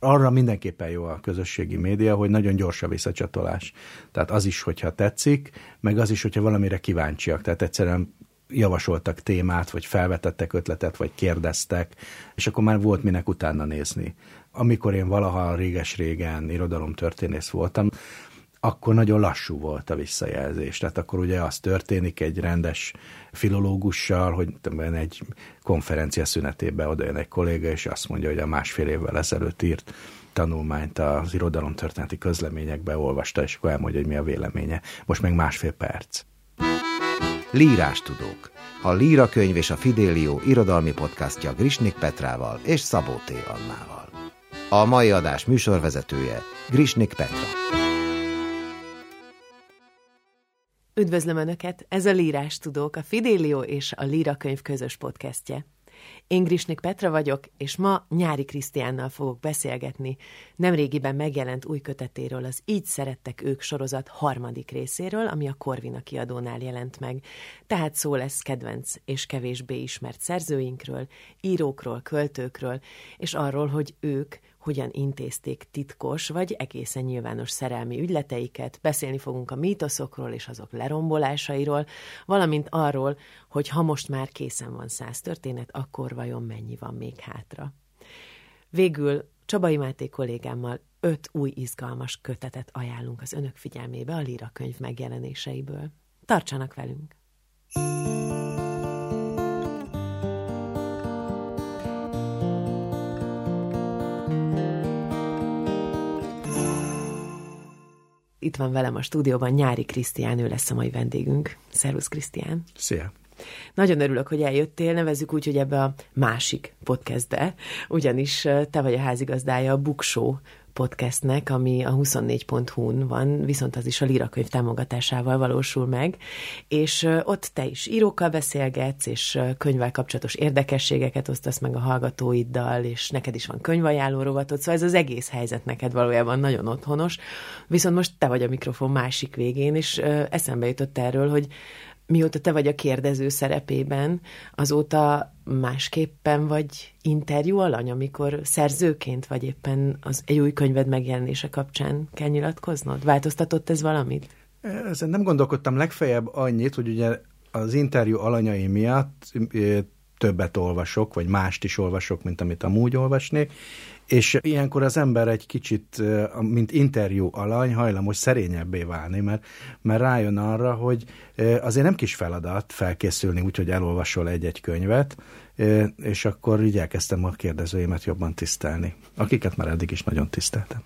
arra mindenképpen jó a közösségi média, hogy nagyon gyors a visszacsatolás. Tehát az is, hogyha tetszik, meg az is, hogyha valamire kíváncsiak. Tehát egyszerűen javasoltak témát, vagy felvetettek ötletet, vagy kérdeztek, és akkor már volt minek utána nézni. Amikor én valaha réges-régen irodalomtörténész voltam, akkor nagyon lassú volt a visszajelzés. Tehát akkor ugye az történik egy rendes filológussal, hogy egy konferencia szünetében odajön egy kolléga, és azt mondja, hogy a másfél évvel ezelőtt írt tanulmányt az irodalomtörténeti közleményekbe olvasta, és akkor elmondja, hogy mi a véleménye. Most meg másfél perc. Lírás tudók. A Líra könyv és a Fidélió irodalmi podcastja Grisnik Petrával és Szabó T. Annával. A mai adás műsorvezetője Grisnik Petra. Üdvözlöm Önöket! Ez a Lírás Tudók, a Fidélió és a Líra könyv közös podcastje. Én Grisnik Petra vagyok, és ma Nyári Krisztiánnal fogok beszélgetni nemrégiben megjelent új kötetéről, az Így szerettek ők sorozat harmadik részéről, ami a Korvina kiadónál jelent meg. Tehát szó lesz kedvenc és kevésbé ismert szerzőinkről, írókról, költőkről, és arról, hogy ők hogyan intézték titkos vagy egészen nyilvános szerelmi ügyleteiket, beszélni fogunk a mítoszokról és azok lerombolásairól, valamint arról, hogy ha most már készen van száz történet, akkor vajon mennyi van még hátra. Végül Csabai Máté kollégámmal öt új izgalmas kötetet ajánlunk az önök figyelmébe a Lira könyv megjelenéseiből. Tartsanak velünk! Itt van velem a stúdióban Nyári Krisztián, ő lesz a mai vendégünk. Szervusz Krisztián! Szia! Nagyon örülök, hogy eljöttél, nevezzük úgy, hogy ebbe a másik podcastbe, ugyanis te vagy a házigazdája a Buksó podcastnek, ami a 24.hu-n van, viszont az is a Lirakönyv támogatásával valósul meg, és ott te is írókkal beszélgetsz, és könyvvel kapcsolatos érdekességeket osztasz meg a hallgatóiddal, és neked is van könyvajánló rovatod, szóval ez az egész helyzet neked valójában nagyon otthonos, viszont most te vagy a mikrofon másik végén, és eszembe jutott erről, hogy mióta te vagy a kérdező szerepében, azóta másképpen vagy interjú alany, amikor szerzőként vagy éppen az egy új könyved megjelenése kapcsán kell nyilatkoznod? Változtatott ez valamit? Ezen nem gondolkodtam legfeljebb annyit, hogy ugye az interjú alanyai miatt többet olvasok, vagy mást is olvasok, mint amit amúgy olvasnék, és ilyenkor az ember egy kicsit, mint interjú alany, hajlamos szerényebbé válni, mert, mert rájön arra, hogy azért nem kis feladat felkészülni úgy, hogy elolvasol egy-egy könyvet, és akkor így elkezdtem a kérdezőimet jobban tisztelni, akiket már eddig is nagyon tiszteltem.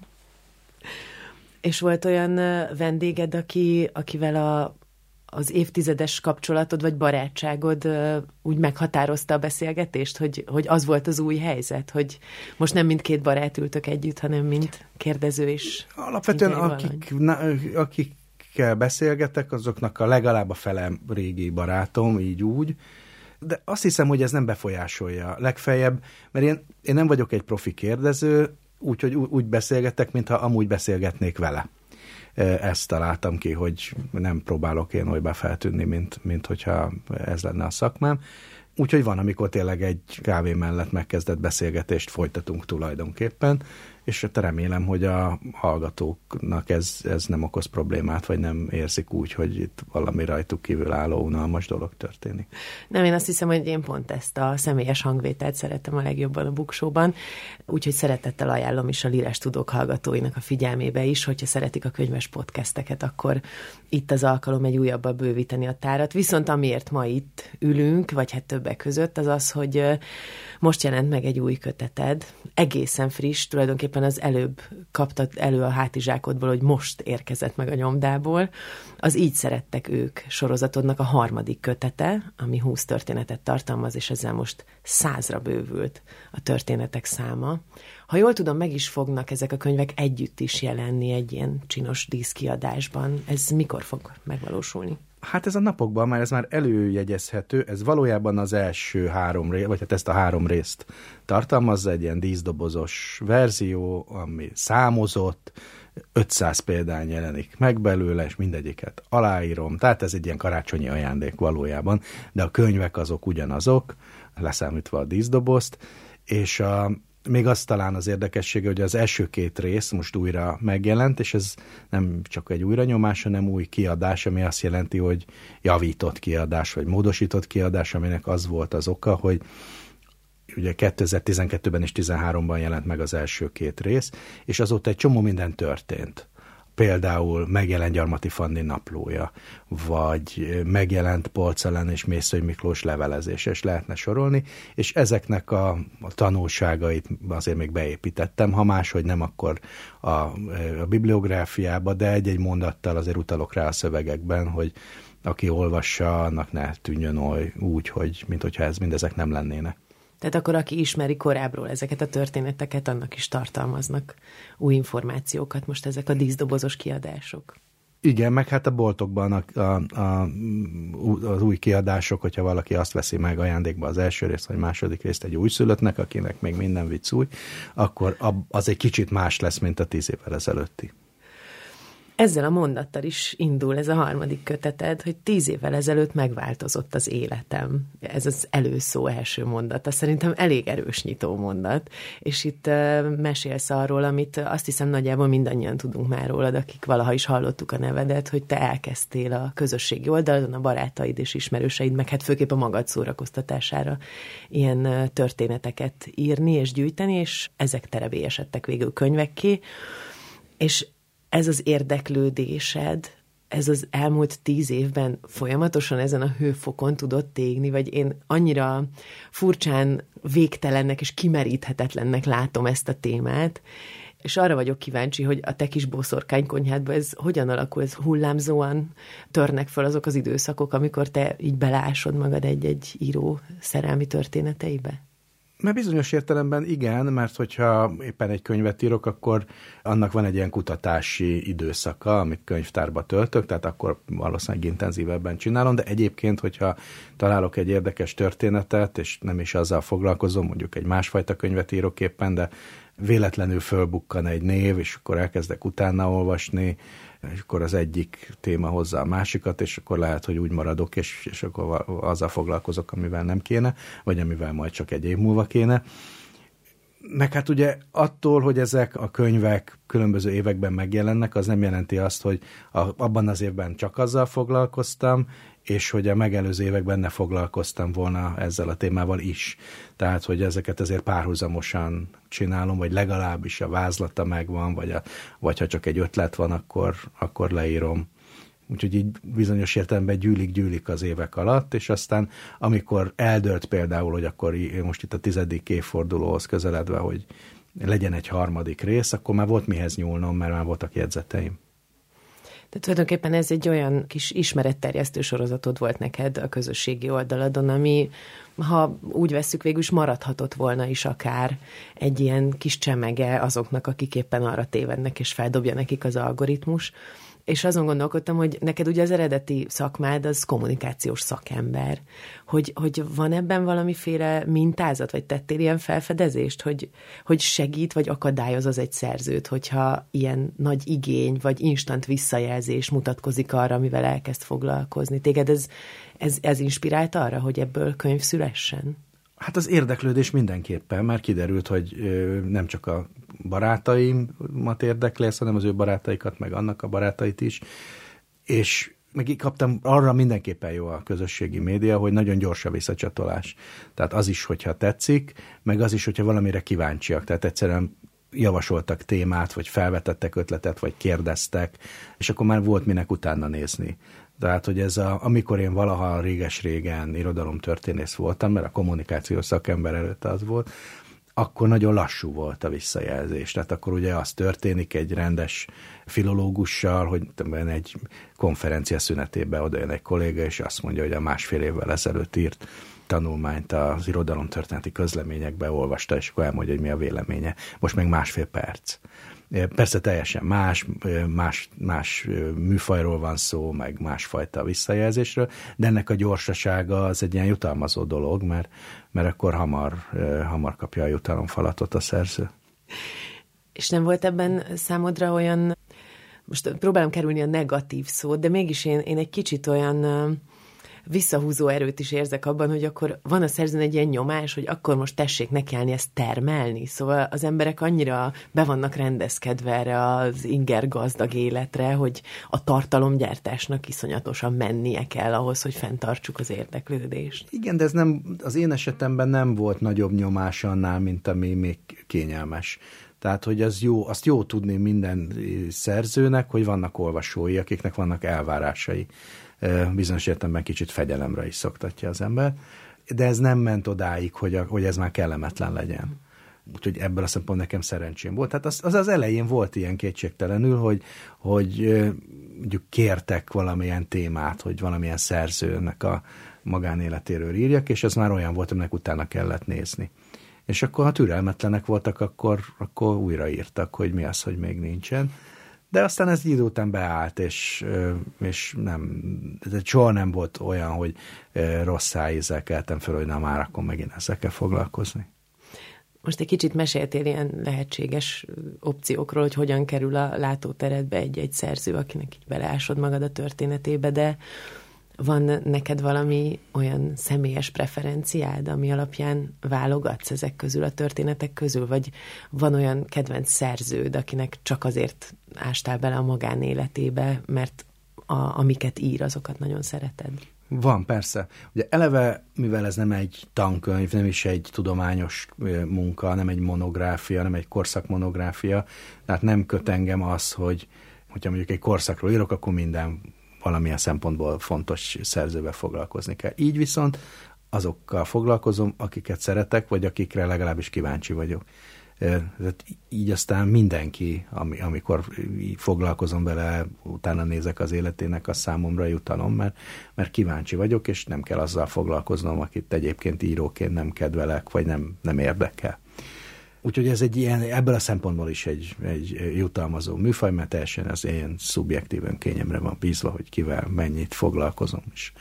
És volt olyan vendéged, aki, akivel a az évtizedes kapcsolatod vagy barátságod úgy meghatározta a beszélgetést, hogy, hogy az volt az új helyzet, hogy most nem mindkét barát ültök együtt, hanem mint kérdező is. Alapvetően akik, na, akikkel beszélgetek, azoknak a legalább a fele régi barátom, így úgy, de azt hiszem, hogy ez nem befolyásolja. Legfeljebb, mert én, én nem vagyok egy profi kérdező, úgyhogy úgy beszélgetek, mintha amúgy beszélgetnék vele ezt találtam ki, hogy nem próbálok én olybá feltűnni, mint, mint hogyha ez lenne a szakmám. Úgyhogy van, amikor tényleg egy kávé mellett megkezdett beszélgetést folytatunk tulajdonképpen, és remélem, hogy a hallgatóknak ez, ez nem okoz problémát, vagy nem érzik úgy, hogy itt valami rajtuk kívül álló unalmas dolog történik. Nem, én azt hiszem, hogy én pont ezt a személyes hangvételt szeretem a legjobban a buksóban, úgyhogy szeretettel ajánlom is a Lírás Tudók hallgatóinak a figyelmébe is, hogyha szeretik a könyves podcasteket, akkor itt az alkalom egy újabbal bővíteni a tárat. Viszont amiért ma itt ülünk, vagy hát többek között, az az, hogy most jelent meg egy új köteted, egészen friss, tulajdonképpen az előbb kaptad elő a hátizsákodból, hogy most érkezett meg a nyomdából. Az Így szerettek ők sorozatodnak a harmadik kötete, ami húsz történetet tartalmaz, és ezzel most százra bővült a történetek száma. Ha jól tudom, meg is fognak ezek a könyvek együtt is jelenni egy ilyen csinos díszkiadásban. Ez mikor fog megvalósulni? Hát ez a napokban már, ez már előjegyezhető, ez valójában az első három rész, vagy hát ezt a három részt tartalmazza, egy ilyen díszdobozos verzió, ami számozott, 500 példány jelenik meg belőle, és mindegyiket aláírom, tehát ez egy ilyen karácsonyi ajándék valójában, de a könyvek azok ugyanazok, leszámítva a díszdobozt, és a, még az talán az érdekessége, hogy az első két rész most újra megjelent, és ez nem csak egy újranyomás, hanem új kiadás, ami azt jelenti, hogy javított kiadás, vagy módosított kiadás, aminek az volt az oka, hogy ugye 2012-ben és 2013-ban jelent meg az első két rész, és azóta egy csomó minden történt például megjelent Gyarmati Fanni naplója, vagy megjelent Polcelen és Mészői Miklós levelezés, és lehetne sorolni, és ezeknek a, a tanulságait azért még beépítettem, ha máshogy nem, akkor a, a bibliográfiába, de egy-egy mondattal azért utalok rá a szövegekben, hogy aki olvassa, annak ne tűnjön oly úgy, hogy mint hogyha ez mindezek nem lennének. Tehát akkor aki ismeri korábbról ezeket a történeteket, annak is tartalmaznak új információkat most ezek a díszdobozos kiadások. Igen, meg hát a boltokban a, a, a, az új kiadások, hogyha valaki azt veszi meg ajándékba az első részt, vagy második részt egy újszülöttnek, akinek még minden vicc új, akkor az egy kicsit más lesz, mint a tíz évvel ezelőtti. Ezzel a mondattal is indul ez a harmadik köteted, hogy tíz évvel ezelőtt megváltozott az életem. Ez az előszó első mondata. Szerintem elég erős nyitó mondat. És itt uh, mesélsz arról, amit azt hiszem nagyjából mindannyian tudunk már rólad, akik valaha is hallottuk a nevedet, hogy te elkezdtél a közösségi oldalon, a barátaid és ismerőseid, meg hát főképp a magad szórakoztatására ilyen történeteket írni és gyűjteni, és ezek terebélyesedtek végül könyvekké. És ez az érdeklődésed, ez az elmúlt tíz évben folyamatosan ezen a hőfokon tudott tégni, vagy én annyira furcsán végtelennek és kimeríthetetlennek látom ezt a témát, és arra vagyok kíváncsi, hogy a te kis boszorkánykonyhádban ez hogyan alakul, ez hullámzóan törnek fel azok az időszakok, amikor te így belásod magad egy-egy író szerelmi történeteibe? Mert bizonyos értelemben igen, mert hogyha éppen egy könyvet írok, akkor annak van egy ilyen kutatási időszaka, amit könyvtárba töltök, tehát akkor valószínűleg intenzívebben csinálom, de egyébként, hogyha találok egy érdekes történetet, és nem is azzal foglalkozom, mondjuk egy másfajta könyvet írok éppen, de véletlenül fölbukkan egy név, és akkor elkezdek utána olvasni, és akkor az egyik téma hozza a másikat, és akkor lehet, hogy úgy maradok, és, és akkor azzal foglalkozok, amivel nem kéne, vagy amivel majd csak egy év múlva kéne. Meg hát ugye attól, hogy ezek a könyvek különböző években megjelennek, az nem jelenti azt, hogy a, abban az évben csak azzal foglalkoztam, és hogy a megelőző években ne foglalkoztam volna ezzel a témával is. Tehát, hogy ezeket azért párhuzamosan csinálom, vagy legalábbis a vázlata megvan, vagy, a, vagy ha csak egy ötlet van, akkor, akkor leírom. Úgyhogy így bizonyos értelemben gyűlik-gyűlik az évek alatt, és aztán amikor eldölt például, hogy akkor most itt a tizedik évfordulóhoz közeledve, hogy legyen egy harmadik rész, akkor már volt mihez nyúlnom, mert már voltak jegyzeteim. De tulajdonképpen ez egy olyan kis ismeretterjesztő sorozatod volt neked a közösségi oldaladon, ami, ha úgy veszük, végül is maradhatott volna is akár egy ilyen kis csemege azoknak, akik éppen arra tévednek, és feldobja nekik az algoritmus és azon gondolkodtam, hogy neked ugye az eredeti szakmád az kommunikációs szakember, hogy, hogy van ebben valamiféle mintázat, vagy tettél ilyen felfedezést, hogy, hogy segít, vagy akadályoz az egy szerzőt, hogyha ilyen nagy igény, vagy instant visszajelzés mutatkozik arra, amivel elkezd foglalkozni. Téged ez, ez, ez inspirált arra, hogy ebből könyv szülessen? Hát az érdeklődés mindenképpen, mert kiderült, hogy nem csak a barátaimat érdekli hanem az ő barátaikat, meg annak a barátait is, és meg kaptam, arra mindenképpen jó a közösségi média, hogy nagyon gyors a visszacsatolás. Tehát az is, hogyha tetszik, meg az is, hogyha valamire kíváncsiak. Tehát egyszerűen javasoltak témát, vagy felvetettek ötletet, vagy kérdeztek, és akkor már volt minek utána nézni. Tehát, hogy ez a, amikor én valaha réges-régen irodalomtörténész voltam, mert a kommunikációs szakember előtt az volt, akkor nagyon lassú volt a visszajelzés. Tehát akkor ugye az történik egy rendes filológussal, hogy egy konferencia szünetében odajön egy kolléga, és azt mondja, hogy a másfél évvel ezelőtt írt tanulmányt az irodalomtörténeti közleményekbe olvasta, és akkor elmondja, hogy mi a véleménye. Most meg másfél perc. Persze teljesen más, más, más műfajról van szó, meg másfajta visszajelzésről, de ennek a gyorsasága az egy ilyen jutalmazó dolog, mert, mert akkor hamar, hamar kapja a jutalomfalatot a szerző. És nem volt ebben számodra olyan, most próbálom kerülni a negatív szót, de mégis én, én egy kicsit olyan visszahúzó erőt is érzek abban, hogy akkor van a szerzőn egy ilyen nyomás, hogy akkor most tessék nekiállni ezt termelni. Szóval az emberek annyira be vannak rendezkedve erre az inger gazdag életre, hogy a tartalomgyártásnak iszonyatosan mennie kell ahhoz, hogy fenntartsuk az érdeklődést. Igen, de ez nem, az én esetemben nem volt nagyobb nyomás annál, mint ami még kényelmes. Tehát, hogy az jó, azt jó tudni minden szerzőnek, hogy vannak olvasói, akiknek vannak elvárásai. Bizonyos értelemben kicsit fegyelemre is szoktatja az ember. De ez nem ment odáig, hogy, a, hogy ez már kellemetlen legyen. Úgyhogy ebből a szempontból nekem szerencsém volt. Tehát az, az az elején volt ilyen kétségtelenül, hogy, hogy mondjuk kértek valamilyen témát, hogy valamilyen szerzőnek a magánéletéről írjak, és ez már olyan volt, aminek utána kellett nézni. És akkor, ha türelmetlenek voltak, akkor, akkor újraírtak, hogy mi az, hogy még nincsen. De aztán ez idő után beállt, és, és nem, de soha nem volt olyan, hogy rossz szájízzel keltem fel, hogy na már akkor megint ezzel foglalkozni. Most egy kicsit meséltél ilyen lehetséges opciókról, hogy hogyan kerül a látóteredbe egy-egy szerző, akinek így beleásod magad a történetébe, de van neked valami olyan személyes preferenciád, ami alapján válogatsz ezek közül, a történetek közül, vagy van olyan kedvenc szerződ, akinek csak azért ástál bele a magánéletébe, mert a, amiket ír, azokat nagyon szereted? Van, persze. Ugye eleve, mivel ez nem egy tankönyv, nem is egy tudományos munka, nem egy monográfia, nem egy korszakmonográfia, tehát nem köt engem az, hogy hogyha mondjuk egy korszakról írok, akkor minden valamilyen szempontból fontos szerzővel foglalkozni kell. Így viszont azokkal foglalkozom, akiket szeretek, vagy akikre legalábbis kíváncsi vagyok. Tehát így aztán mindenki, amikor foglalkozom vele, utána nézek az életének, a számomra jutalom, mert, mert kíváncsi vagyok, és nem kell azzal foglalkoznom, akit egyébként íróként nem kedvelek, vagy nem, nem érdekel. Úgyhogy ez egy ilyen, ebből a szempontból is egy, egy jutalmazó műfaj, mert teljesen az én szubjektív önkényemre van bízva, hogy kivel mennyit foglalkozom, és,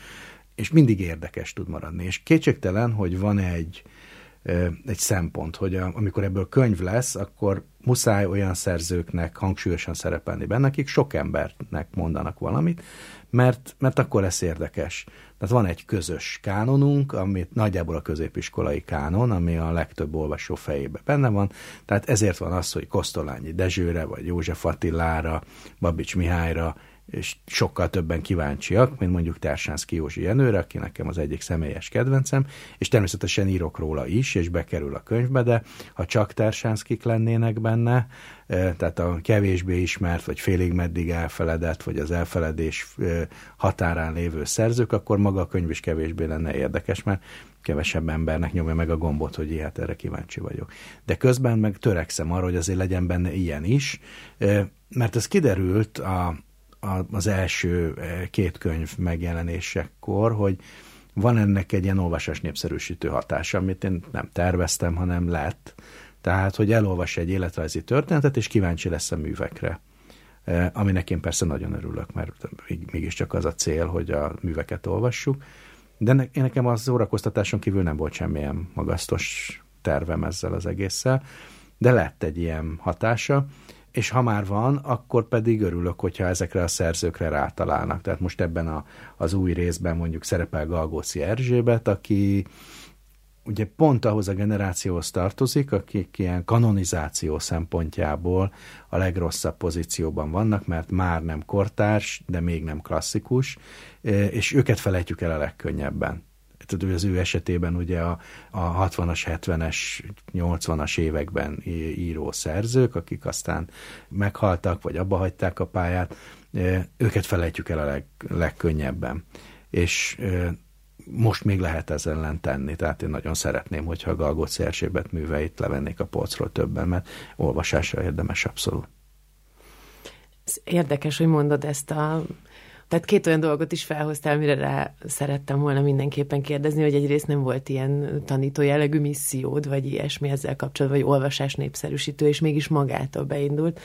és mindig érdekes tud maradni. És kétségtelen, hogy van egy, egy szempont, hogy a, amikor ebből könyv lesz, akkor muszáj olyan szerzőknek hangsúlyosan szerepelni benne, akik sok embernek mondanak valamit, mert, mert akkor lesz érdekes. Tehát van egy közös kánonunk, amit nagyjából a középiskolai kánon, ami a legtöbb olvasó fejébe benne van, tehát ezért van az, hogy Kosztolányi Dezsőre, vagy József Attilára, Babics Mihályra és sokkal többen kíváncsiak, mint mondjuk Társánszki Józsi Jenőre, aki nekem az egyik személyes kedvencem, és természetesen írok róla is, és bekerül a könyvbe, de ha csak Társánszkik lennének benne, e, tehát a kevésbé ismert, vagy félig meddig elfeledett, vagy az elfeledés e, határán lévő szerzők, akkor maga a könyv is kevésbé lenne érdekes, mert kevesebb embernek nyomja meg a gombot, hogy ilyet erre kíváncsi vagyok. De közben meg törekszem arra, hogy azért legyen benne ilyen is, e, mert ez kiderült a, az első eh, két könyv megjelenésekor, hogy van ennek egy ilyen olvasás népszerűsítő hatása, amit én nem terveztem, hanem lett. Tehát, hogy elolvas egy életrajzi történetet, és kíváncsi lesz a művekre. Eh, aminek én persze nagyon örülök, mert mégiscsak az a cél, hogy a műveket olvassuk. De ne, nekem az szórakoztatáson kívül nem volt semmilyen magasztos tervem ezzel az egésszel, de lett egy ilyen hatása, és ha már van, akkor pedig örülök, hogyha ezekre a szerzőkre rátalálnak. Tehát most ebben a, az új részben mondjuk szerepel Galgóci Erzsébet, aki ugye pont ahhoz a generációhoz tartozik, akik ilyen kanonizáció szempontjából a legrosszabb pozícióban vannak, mert már nem kortárs, de még nem klasszikus, és őket felejtjük el a legkönnyebben tudod, az ő esetében ugye a, a 60-as, 70-es, 80-as években író szerzők, akik aztán meghaltak, vagy abba hagyták a pályát, őket felejtjük el a leg, legkönnyebben. És most még lehet ezzel ellen tenni, tehát én nagyon szeretném, hogyha a Galgóc Erzsébet műveit levennék a polcról többen, mert olvasásra érdemes abszolút. Ez érdekes, hogy mondod ezt a tehát két olyan dolgot is felhoztál, mire rá szerettem volna mindenképpen kérdezni, hogy egyrészt nem volt ilyen tanító jellegű missziód, vagy ilyesmi ezzel kapcsolatban, vagy olvasás népszerűsítő, és mégis magától beindult.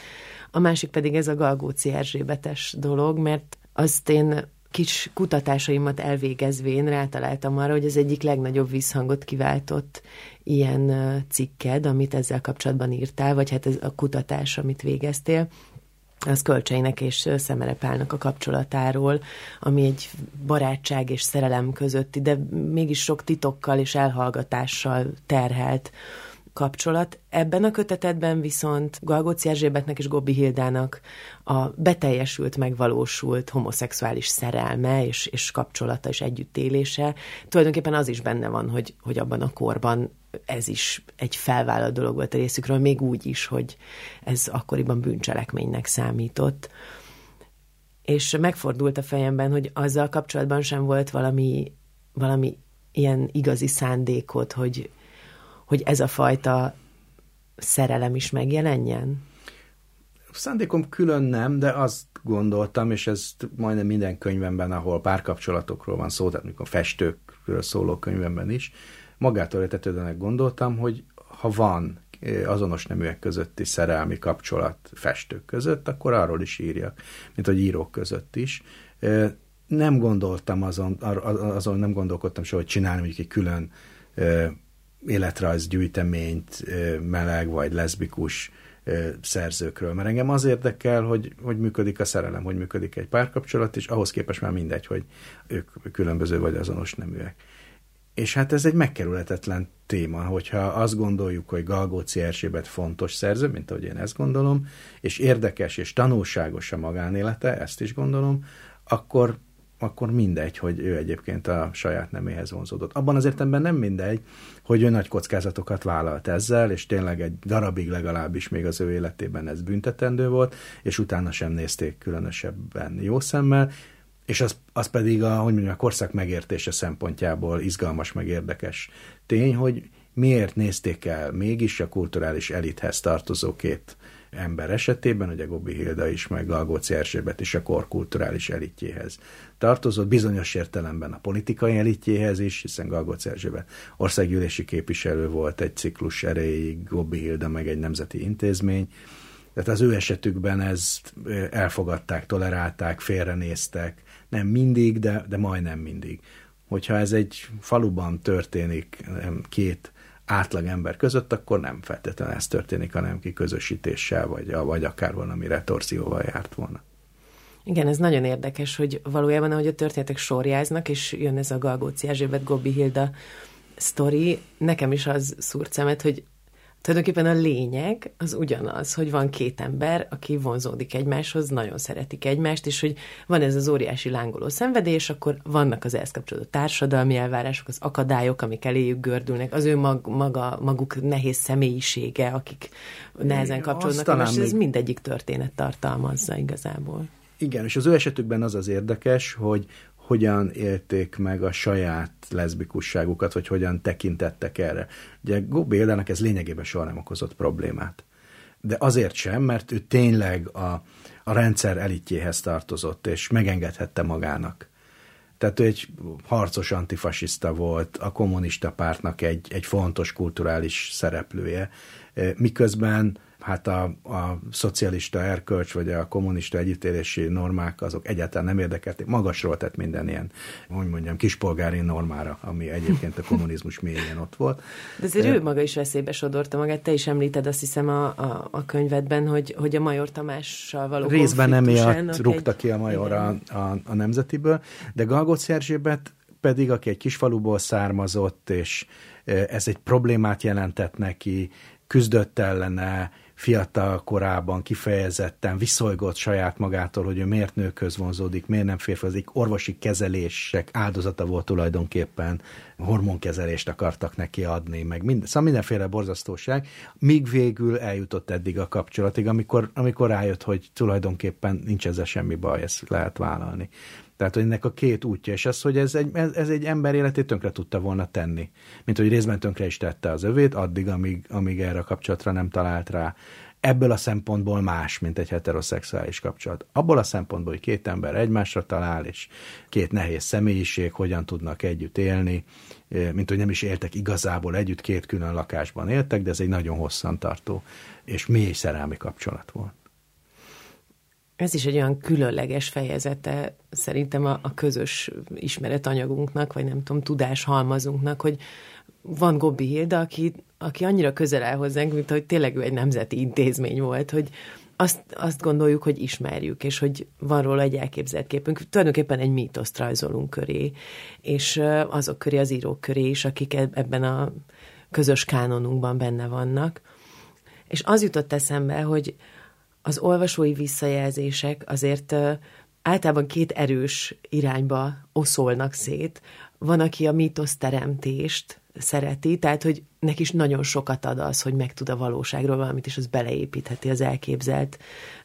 A másik pedig ez a Galgóci Erzsébetes dolog, mert azt én kis kutatásaimat elvégezvén rátaláltam arra, hogy az egyik legnagyobb visszhangot kiváltott ilyen cikked, amit ezzel kapcsolatban írtál, vagy hát ez a kutatás, amit végeztél, az Kölcseinek és Szemerepálnak a kapcsolatáról, ami egy barátság és szerelem közötti, de mégis sok titokkal és elhallgatással terhelt kapcsolat. Ebben a kötetetben viszont Galgóci Erzsébetnek és Gobbi Hildának a beteljesült, megvalósult homoszexuális szerelme és, és kapcsolata és együttélése. Tulajdonképpen az is benne van, hogy, hogy abban a korban ez is egy felvállalt dolog volt a részükről, még úgy is, hogy ez akkoriban bűncselekménynek számított. És megfordult a fejemben, hogy azzal kapcsolatban sem volt valami, valami ilyen igazi szándékot, hogy, hogy ez a fajta szerelem is megjelenjen? Szándékom külön nem, de azt gondoltam, és ez majdnem minden könyvemben, ahol párkapcsolatokról van szó, tehát mikor festőkről szóló könyvemben is, magától értetődőnek gondoltam, hogy ha van eh, azonos neműek közötti szerelmi kapcsolat festők között, akkor arról is írjak, mint hogy írók között is. Eh, nem gondoltam azon, azon nem gondolkodtam soha, hogy csinálni mondjuk egy külön eh, életrajz gyűjteményt meleg vagy leszbikus szerzőkről, mert engem az érdekel, hogy, hogy működik a szerelem, hogy működik egy párkapcsolat, és ahhoz képest már mindegy, hogy ők különböző vagy azonos neműek. És hát ez egy megkerülhetetlen téma, hogyha azt gondoljuk, hogy Galgóci Erzsébet fontos szerző, mint ahogy én ezt gondolom, és érdekes és tanulságos a magánélete, ezt is gondolom, akkor akkor mindegy, hogy ő egyébként a saját neméhez vonzódott. Abban az értelemben nem mindegy, hogy ő nagy kockázatokat vállalt ezzel, és tényleg egy darabig legalábbis még az ő életében ez büntetendő volt, és utána sem nézték különösebben jó szemmel, és az, az pedig a, hogy mondjam, a korszak megértése szempontjából izgalmas, meg érdekes tény, hogy miért nézték el mégis a kulturális elithez tartozó két ember esetében, ugye Gobi Hilda is, meg Galgóci Erzsébet is a kor kulturális elitjéhez tartozott, bizonyos értelemben a politikai elitjéhez is, hiszen Galgóci Erzsébet országgyűlési képviselő volt egy ciklus erejéig, Gobi Hilda meg egy nemzeti intézmény, tehát az ő esetükben ezt elfogadták, tolerálták, félrenéztek, nem mindig, de, de majdnem mindig. Hogyha ez egy faluban történik két átlag ember között, akkor nem feltétlenül ez történik, hanem ki közösítéssel, vagy, vagy akár valami retorzióval járt volna. Igen, ez nagyon érdekes, hogy valójában, ahogy a történetek sorjáznak, és jön ez a Galgóci Erzsébet, Gobbi Hilda sztori, nekem is az szúrt szemet, hogy tulajdonképpen a lényeg az ugyanaz, hogy van két ember, aki vonzódik egymáshoz, nagyon szeretik egymást, és hogy van ez az óriási lángoló szenvedés, akkor vannak az ehhez kapcsolódó társadalmi elvárások, az akadályok, amik eléjük gördülnek, az ő mag, maga, maguk nehéz személyisége, akik nehezen kapcsolódnak, és ez mindegyik történet tartalmazza igazából. Igen, és az ő esetükben az az érdekes, hogy hogyan élték meg a saját leszbikusságukat, vagy hogyan tekintettek erre. Ugye Góbi Éldának ez lényegében soha nem okozott problémát. De azért sem, mert ő tényleg a, a rendszer elitjéhez tartozott, és megengedhette magának. Tehát ő egy harcos antifasiszta volt, a kommunista pártnak egy, egy fontos kulturális szereplője, miközben hát a, a szocialista erkölcs, vagy a kommunista együttélési normák, azok egyáltalán nem érdekelték. Magasról tett minden ilyen, hogy mondjam, kispolgári normára, ami egyébként a kommunizmus mélyén ott volt. De azért ő maga is veszélybe sodorta magát. Te is említed azt hiszem a, a, a könyvedben, hogy, hogy a Major Tamással való Részben emiatt rúgta egy... ki a Major a, a, a nemzetiből, de Galgóc Erzsébet pedig, aki egy kisfaluból származott, és ez egy problémát jelentett neki, küzdött ellene, fiatal korában kifejezetten viszolygott saját magától, hogy ő miért nőköz vonzódik, miért nem férfiazik, orvosi kezelések áldozata volt tulajdonképpen, hormonkezelést akartak neki adni, meg mind, szóval mindenféle borzasztóság, míg végül eljutott eddig a kapcsolatig, amikor, amikor rájött, hogy tulajdonképpen nincs ezzel semmi baj, ezt lehet vállalni. Tehát, hogy ennek a két útja, és az, hogy ez egy, ez, egy ember életét tönkre tudta volna tenni. Mint hogy részben tönkre is tette az övét, addig, amíg, amíg erre a kapcsolatra nem talált rá. Ebből a szempontból más, mint egy heteroszexuális kapcsolat. Abból a szempontból, hogy két ember egymásra talál, és két nehéz személyiség hogyan tudnak együtt élni, mint hogy nem is éltek igazából együtt, két külön lakásban éltek, de ez egy nagyon hosszantartó és mély szerelmi kapcsolat volt ez is egy olyan különleges fejezete szerintem a, a közös ismeretanyagunknak, vagy nem tudom, tudáshalmazunknak, hogy van Gobbi Hilda, aki, aki annyira közel áll hozzánk, mint hogy tényleg ő egy nemzeti intézmény volt, hogy azt, azt gondoljuk, hogy ismerjük, és hogy van róla egy elképzelt képünk. Tulajdonképpen egy mítoszt rajzolunk köré, és azok köré, az írók köré is, akik ebben a közös kánonunkban benne vannak. És az jutott eszembe, hogy az olvasói visszajelzések azért általában két erős irányba oszolnak szét. Van, aki a mítoszteremtést szereti, tehát, hogy neki is nagyon sokat ad az, hogy megtud a valóságról valamit, és az beleépítheti az elképzelt,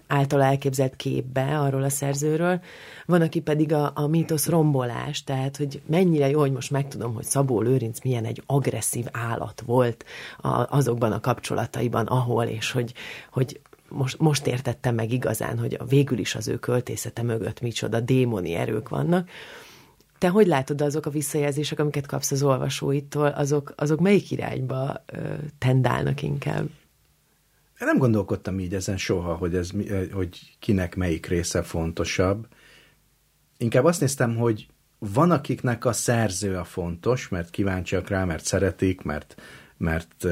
által elképzelt képbe arról a szerzőről. Van, aki pedig a, a mítosz rombolás, tehát, hogy mennyire jó, hogy most megtudom, hogy Szabó Lőrinc milyen egy agresszív állat volt a, azokban a kapcsolataiban, ahol, és hogy, hogy most, most értettem meg igazán, hogy végül is az ő költészete mögött micsoda démoni erők vannak. Te hogy látod azok a visszajelzések, amiket kapsz az olvasóitól, azok, azok melyik irányba ö, tendálnak inkább? Én nem gondolkodtam így ezen soha, hogy, ez, hogy kinek melyik része fontosabb. Inkább azt néztem, hogy van, akiknek a szerző a fontos, mert kíváncsiak rá, mert szeretik, mert, mert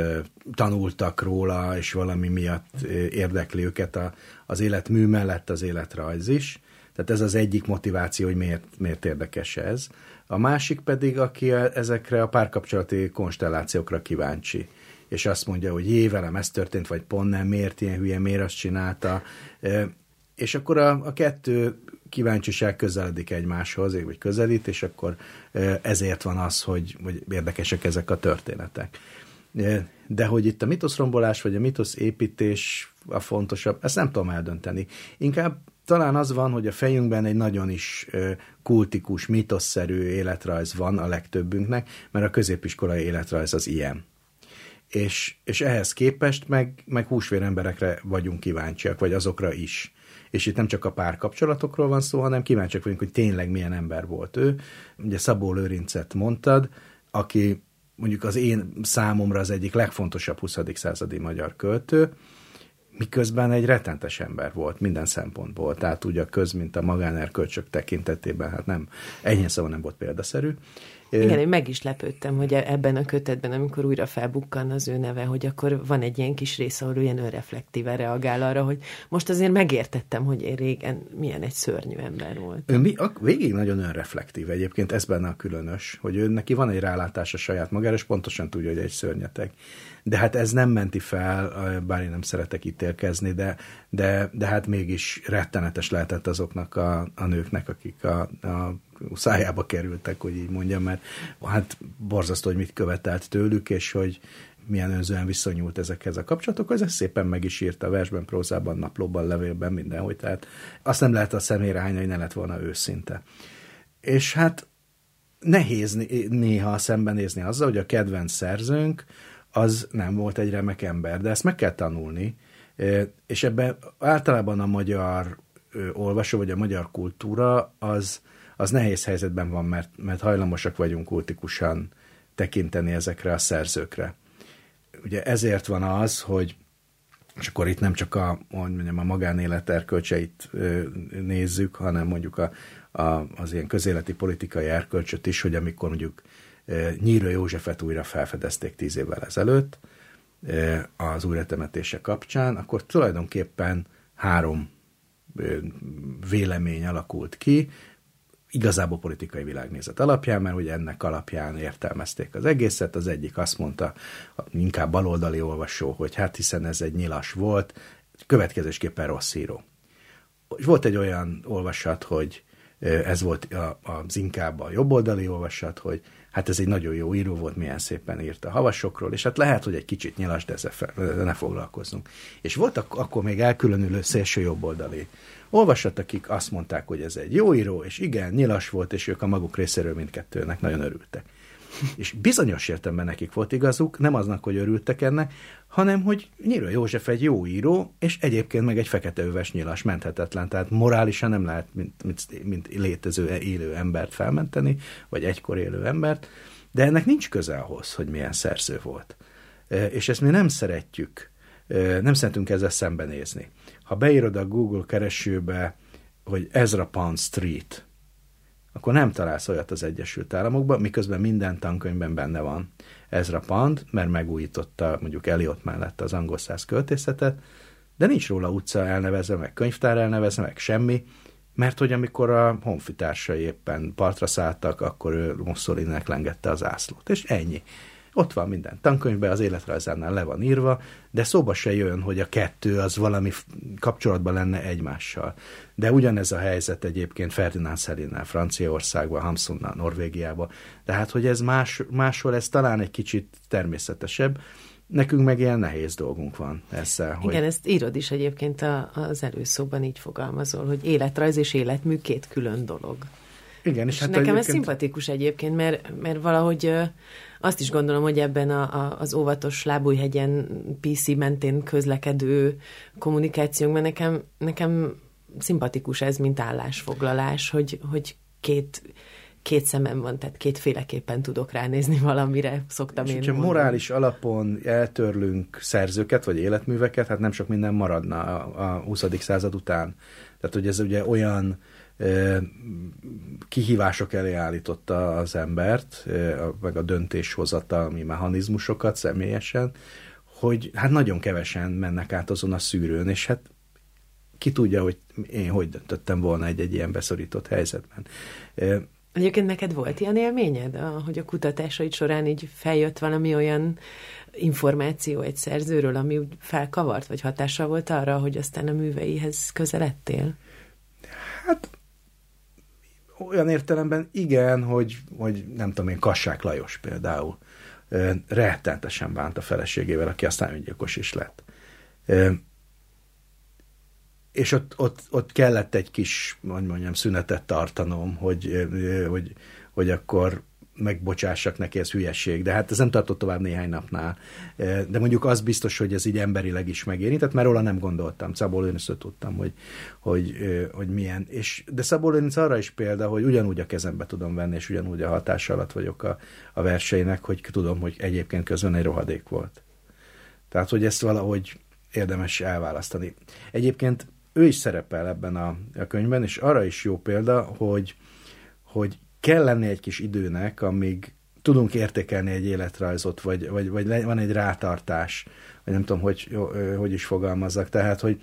tanultak róla, és valami miatt érdekli őket a, az életmű mellett az életrajz is. Tehát ez az egyik motiváció, hogy miért, miért érdekes ez. A másik pedig, aki ezekre a párkapcsolati konstellációkra kíváncsi és azt mondja, hogy jé, velem ez történt, vagy pont nem, miért ilyen hülye, miért azt csinálta. És akkor a, a kettő kíváncsiság közeledik egymáshoz, vagy közelít, és akkor ezért van az, hogy, hogy érdekesek ezek a történetek. De hogy itt a mitoszrombolás, vagy a mitosz építés a fontosabb, ezt nem tudom eldönteni. Inkább talán az van, hogy a fejünkben egy nagyon is kultikus, mitoszszerű életrajz van a legtöbbünknek, mert a középiskolai életrajz az ilyen. És, és ehhez képest meg, meg húsvér emberekre vagyunk kíváncsiak, vagy azokra is. És itt nem csak a párkapcsolatokról van szó, hanem kíváncsiak vagyunk, hogy tényleg milyen ember volt ő. Ugye Szabó Lőrincet mondtad, aki mondjuk az én számomra az egyik legfontosabb 20. századi magyar költő, miközben egy retentes ember volt minden szempontból, tehát ugye a köz, mint a magánerkölcsök tekintetében, hát nem, enyhén szóval nem volt példaszerű, igen, én meg is lepődtem, hogy ebben a kötetben, amikor újra felbukkan az ő neve, hogy akkor van egy ilyen kis rész, ahol ilyen önreflektíven reagál arra, hogy most azért megértettem, hogy én régen milyen egy szörnyű ember volt. Ő mi, a, végig nagyon önreflektív egyébként, ez benne a különös, hogy ő neki van egy rálátása saját magára, és pontosan tudja, hogy egy szörnyetek de hát ez nem menti fel, bár én nem szeretek ítélkezni, de, de, de hát mégis rettenetes lehetett azoknak a, a nőknek, akik a, a szájába kerültek, hogy így mondjam, mert hát borzasztó, hogy mit követelt tőlük, és hogy milyen önzően viszonyult ezekhez a kapcsolatokhoz, ez szépen meg is írta versben, prózában, naplóban, levélben, mindenhogy, tehát azt nem lehet a személyre hányni, hogy ne lett volna őszinte. És hát nehéz néha szembenézni azzal, hogy a kedvenc szerzőnk az nem volt egy remek ember, de ezt meg kell tanulni, és ebben általában a magyar olvasó, vagy a magyar kultúra az, az nehéz helyzetben van, mert, mert hajlamosak vagyunk kultikusan tekinteni ezekre a szerzőkre. Ugye ezért van az, hogy és akkor itt nem csak a, mondjam, a magánélet erkölcseit nézzük, hanem mondjuk a, a, az ilyen közéleti politikai erkölcsöt is, hogy amikor mondjuk Nyírő Józsefet újra felfedezték tíz évvel ezelőtt az újratemetése kapcsán, akkor tulajdonképpen három vélemény alakult ki, igazából politikai világnézet alapján, mert ugye ennek alapján értelmezték az egészet. Az egyik azt mondta, inkább baloldali olvasó, hogy hát hiszen ez egy nyilas volt, következésképpen rossz író. Volt egy olyan olvasat, hogy ez volt az inkább a jobboldali olvasat, hogy hát ez egy nagyon jó író volt, milyen szépen írt a havasokról, és hát lehet, hogy egy kicsit nyilas, de ezzel ne foglalkozzunk. És voltak akkor még elkülönülő szélső jobboldali olvasat, akik azt mondták, hogy ez egy jó író, és igen, nyilas volt, és ők a maguk részéről mindkettőnek nagyon örültek. És bizonyos értelemben nekik volt igazuk, nem aznak, hogy örültek ennek, hanem, hogy Nyírő József egy jó író, és egyébként meg egy fekete öves nyilas menthetetlen, tehát morálisan nem lehet, mint, mint, mint létező, élő embert felmenteni, vagy egykor élő embert, de ennek nincs köze ahhoz, hogy milyen szerző volt. És ezt mi nem szeretjük, nem szeretünk ezzel szembenézni. Ha beírod a Google keresőbe, hogy Ezra Pound Street, akkor nem találsz olyat az Egyesült Államokban, miközben minden tankönyvben benne van Ezra Pand, mert megújította mondjuk Eliott mellett az angol száz költészetet, de nincs róla utca elnevezve, meg könyvtár elnevezve, meg semmi, mert hogy amikor a honfitársai éppen partra szálltak, akkor ő Mussolini-nek lengette az ászlót, és ennyi. Ott van minden tankönyvben, az életrajzánál le van írva, de szóba se jön, hogy a kettő az valami kapcsolatban lenne egymással. De ugyanez a helyzet egyébként Ferdinand Szelinnel Franciaországban, Hamsunnal Norvégiában. Tehát, hogy ez más, máshol ez talán egy kicsit természetesebb, Nekünk meg ilyen nehéz dolgunk van ezzel. Hogy... Igen, ezt írod is egyébként a, az előszóban így fogalmazol, hogy életrajz és életmű két külön dolog. Igen, és, és hát nekem egyébként... ez szimpatikus egyébként, mert, mert valahogy azt is gondolom, hogy ebben a, a, az óvatos lábújhegyen PC mentén közlekedő kommunikációnkban nekem, nekem szimpatikus ez, mint állásfoglalás, hogy, hogy két két szemem van, tehát kétféleképpen tudok ránézni valamire, szoktam és én mondani. morális alapon eltörlünk szerzőket, vagy életműveket, hát nem sok minden maradna a, a 20. század után. Tehát, hogy ez ugye olyan kihívások elé állította az embert, meg a döntéshozatalmi mechanizmusokat személyesen, hogy hát nagyon kevesen mennek át azon a szűrőn, és hát ki tudja, hogy én hogy döntöttem volna egy-egy ilyen beszorított helyzetben. Egyébként neked volt ilyen élményed, hogy a kutatásaid során így feljött valami olyan információ egy szerzőről, ami úgy felkavart, vagy hatással volt arra, hogy aztán a műveihez közeledtél? Hát olyan értelemben igen, hogy, hogy nem tudom én, Kassák Lajos például rettenetesen bánt a feleségével, aki aztán öngyilkos is lett. És ott, ott, ott kellett egy kis, hogy mondjam, szünetet tartanom, hogy, hogy, hogy akkor megbocsássak neki, ez hülyeség, de hát ez nem tartott tovább néhány napnál. De mondjuk az biztos, hogy ez így emberileg is megérintett, mert róla nem gondoltam. Szabó Lőnisztől tudtam, hogy, hogy, hogy milyen. És, de Szabó Lőnisz arra is példa, hogy ugyanúgy a kezembe tudom venni, és ugyanúgy a hatás alatt vagyok a, a verseinek, hogy tudom, hogy egyébként közben egy rohadék volt. Tehát, hogy ezt valahogy érdemes elválasztani. Egyébként ő is szerepel ebben a, a könyvben, és arra is jó példa, hogy, hogy kell lenni egy kis időnek, amíg tudunk értékelni egy életrajzot, vagy, vagy, vagy van egy rátartás, vagy nem tudom, hogy, hogy is fogalmazzak. Tehát, hogy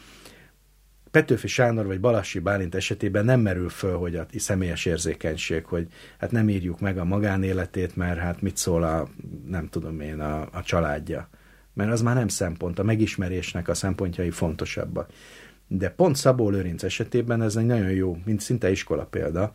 Petőfi Sándor vagy Balassi Bálint esetében nem merül föl, hogy a személyes érzékenység, hogy hát nem írjuk meg a magánéletét, mert hát mit szól a, nem tudom én, a, a családja. Mert az már nem szempont, a megismerésnek a szempontjai fontosabbak. De pont Szabó Lőrinc esetében ez egy nagyon jó, mint szinte iskola példa,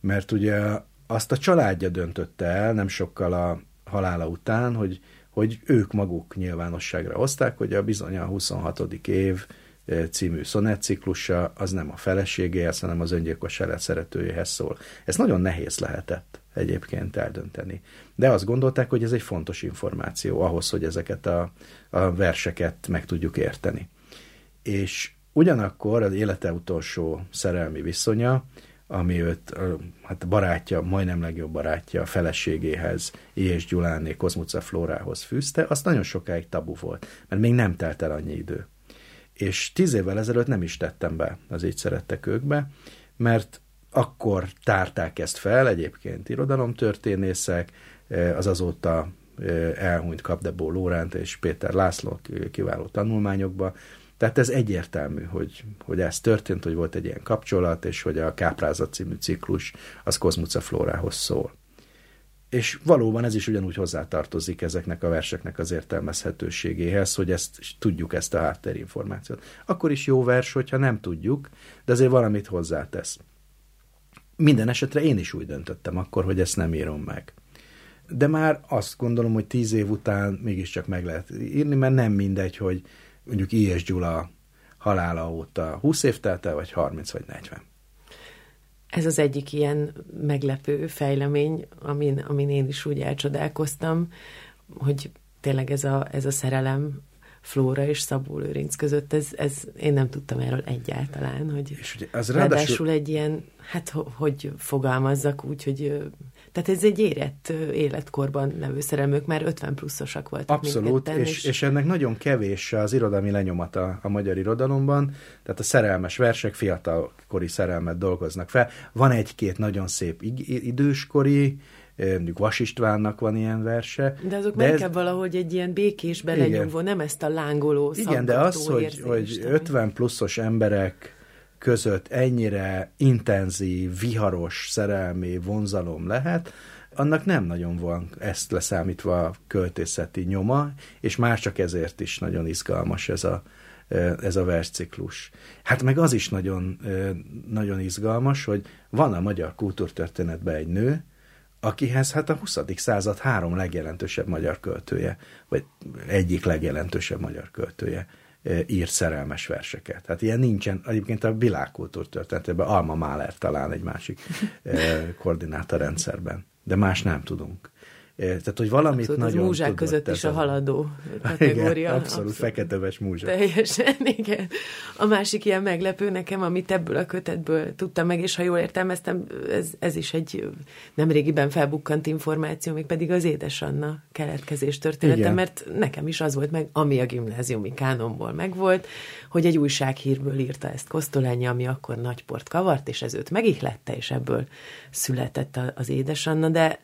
mert ugye azt a családja döntötte el nem sokkal a halála után, hogy, hogy ők maguk nyilvánosságra hozták, hogy a bizony a 26. év e, című szonetciklusa az nem a feleségéhez, hanem az öngyilkos élet szeretőjéhez szól. Ez nagyon nehéz lehetett egyébként eldönteni. De azt gondolták, hogy ez egy fontos információ ahhoz, hogy ezeket a, a verseket meg tudjuk érteni. És ugyanakkor az élete utolsó szerelmi viszonya ami őt, hát barátja, majdnem legjobb barátja a feleségéhez, és Gyuláné Kozmuca Flórához fűzte, az nagyon sokáig tabu volt, mert még nem telt el annyi idő. És tíz évvel ezelőtt nem is tettem be az Így szerettek őkbe, mert akkor tárták ezt fel, egyébként irodalomtörténészek, az azóta elhunyt Kapdebó Lóránt és Péter László kiváló tanulmányokba, tehát ez egyértelmű, hogy, hogy ez történt, hogy volt egy ilyen kapcsolat, és hogy a Káprázat című ciklus az Kozmuca Flórához szól. És valóban ez is ugyanúgy hozzátartozik ezeknek a verseknek az értelmezhetőségéhez, hogy ezt tudjuk ezt a háttérinformációt. Akkor is jó vers, hogyha nem tudjuk, de azért valamit hozzátesz. Minden esetre én is úgy döntöttem akkor, hogy ezt nem írom meg. De már azt gondolom, hogy tíz év után mégiscsak meg lehet írni, mert nem mindegy, hogy mondjuk I.S. Gyula halála óta 20 év telt el, vagy 30 vagy 40. Ez az egyik ilyen meglepő fejlemény, amin, amin én is úgy elcsodálkoztam, hogy tényleg ez a, ez a szerelem Flóra és Szabó Lőrinc között, ez, ez én nem tudtam erről egyáltalán, hogy és ugye az ráadásul... ráadásul egy ilyen, hát hogy fogalmazzak úgy, hogy tehát ez egy érett életkorban levő szerelmök, már 50 pluszosak voltak Abszolút, és, és, és ennek nagyon kevés az irodalmi lenyomata a magyar irodalomban, tehát a szerelmes versek fiatalkori szerelmet dolgoznak fel. Van egy-két nagyon szép időskori mondjuk Vas Istvánnak van ilyen verse. De azok de inkább ez... valahogy egy ilyen békés belenyugvó, nem ezt a lángoló Igen, de az, hogy, hogy 50 pluszos emberek között ennyire intenzív, viharos szerelmi vonzalom lehet, annak nem nagyon van ezt leszámítva a költészeti nyoma, és már csak ezért is nagyon izgalmas ez a, ez a versciklus. Hát meg az is nagyon, nagyon izgalmas, hogy van a magyar kultúrtörténetben egy nő, akihez hát a 20. század három legjelentősebb magyar költője, vagy egyik legjelentősebb magyar költője írt szerelmes verseket. Hát ilyen nincsen, egyébként a világkultúr történetében Alma Mahler talán egy másik koordinátorrendszerben, de más nem tudunk. Tehát, hogy valamit abszolút, nagyon múzsák között is a haladó kategória. Igen, abszolút, abszolút. feketeves múzsa. Teljesen, igen. A másik ilyen meglepő nekem, amit ebből a kötetből tudtam meg, és ha jól értelmeztem, ez, ez is egy nemrégiben felbukkant információ, még pedig az Édesanna keletkezés története, igen. mert nekem is az volt meg, ami a gimnáziumi kánomból megvolt, hogy egy újsághírből írta ezt Kosztolányi, ami akkor nagy port kavart, és ez őt megihlette, és ebből született az Édesanna, de